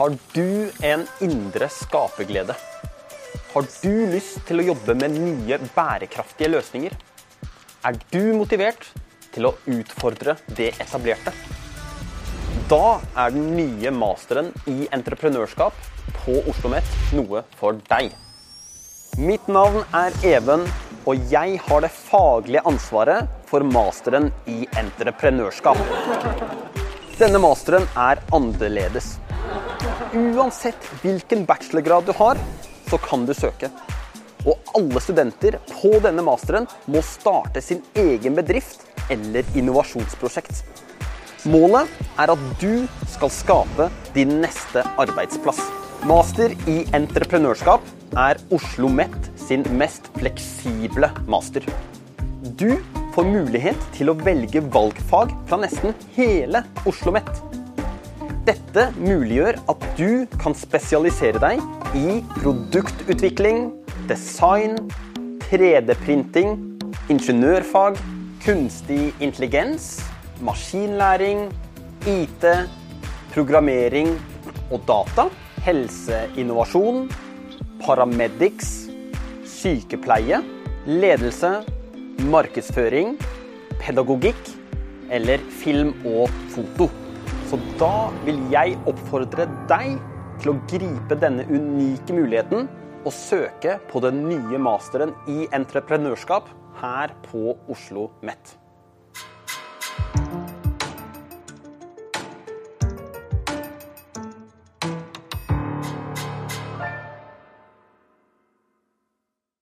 Har du en indre skaperglede? Har du lyst til å jobbe med nye, bærekraftige løsninger? Er du motivert til å utfordre det etablerte? Da er den nye masteren i entreprenørskap på Oslo OsloMet noe for deg. Mitt navn er Even, og jeg har det faglige ansvaret for masteren i entreprenørskap. Denne masteren er annerledes. Uansett hvilken bachelorgrad du har, så kan du søke. Og alle studenter på denne masteren må starte sin egen bedrift eller innovasjonsprosjekt. Målet er at du skal skape din neste arbeidsplass. Master i entreprenørskap er Oslo OsloMet sin mest fleksible master. Du får mulighet til å velge valgfag fra nesten hele Oslo OsloMet. Dette muliggjør at du kan spesialisere deg i produktutvikling, design, 3D-printing, ingeniørfag, kunstig intelligens, maskinlæring, IT, programmering og data, helseinnovasjon, paramedics, sykepleie, ledelse, markedsføring, pedagogikk eller film og foto. Så da vil jeg oppfordre deg til å gripe denne unike muligheten og søke på den nye masteren i entreprenørskap her på Oslo OsloMet.